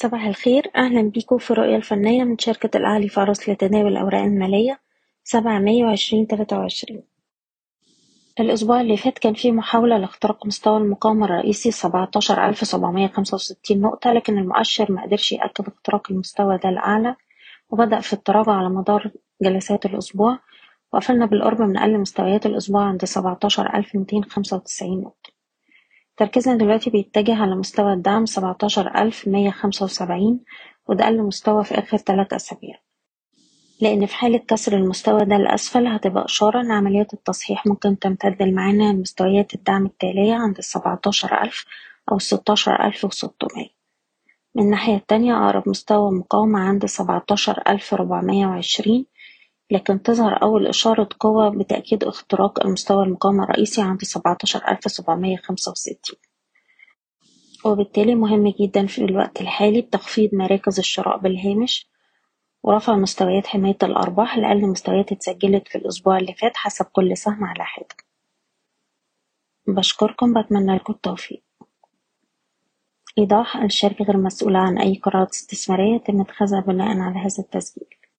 صباح الخير. أهلا بيكم في الرؤية الفنية من شركة الأهلي فارس لتداول الأوراق المالية سبعة مايو عشرين تلاتة وعشرين. الأسبوع اللي فات كان في محاولة لاختراق مستوى المقاومة الرئيسي سبعتاشر ألف سبعمية خمسة وستين نقطة لكن المؤشر مقدرش يأكد اختراق المستوى ده الأعلى وبدأ في التراجع على مدار جلسات الأسبوع وقفلنا بالقرب من أقل مستويات الأسبوع عند سبعتاشر ألف ميتين خمسة وتسعين نقطة. تركيزنا دلوقتي بيتجه على مستوى الدعم سبعتاشر ألف مية خمسة وسبعين وده أقل مستوى في آخر تلات أسابيع. لأن في حالة كسر المستوى ده لأسفل هتبقى إشارة إن عملية التصحيح ممكن تمتد معانا لمستويات الدعم التالية عند السبعتاشر ألف أو الستاشر ألف وستمية. من الناحية التانية أقرب مستوى مقاومة عند سبعتاشر ألف ربعمية وعشرين لكن تظهر أول إشارة قوة بتأكيد اختراق المستوى المقاومة الرئيسي عند سبعتاشر ألف سبعمية خمسة وستين. وبالتالي مهم جدا في الوقت الحالي تخفيض مراكز الشراء بالهامش ورفع مستويات حماية الأرباح لأقل مستويات اتسجلت في الأسبوع اللي فات حسب كل سهم على حدة. بشكركم بتمنى لكم التوفيق. إيضاح الشركة غير مسؤولة عن أي قرارات استثمارية يتم اتخاذها بناء على هذا التسجيل.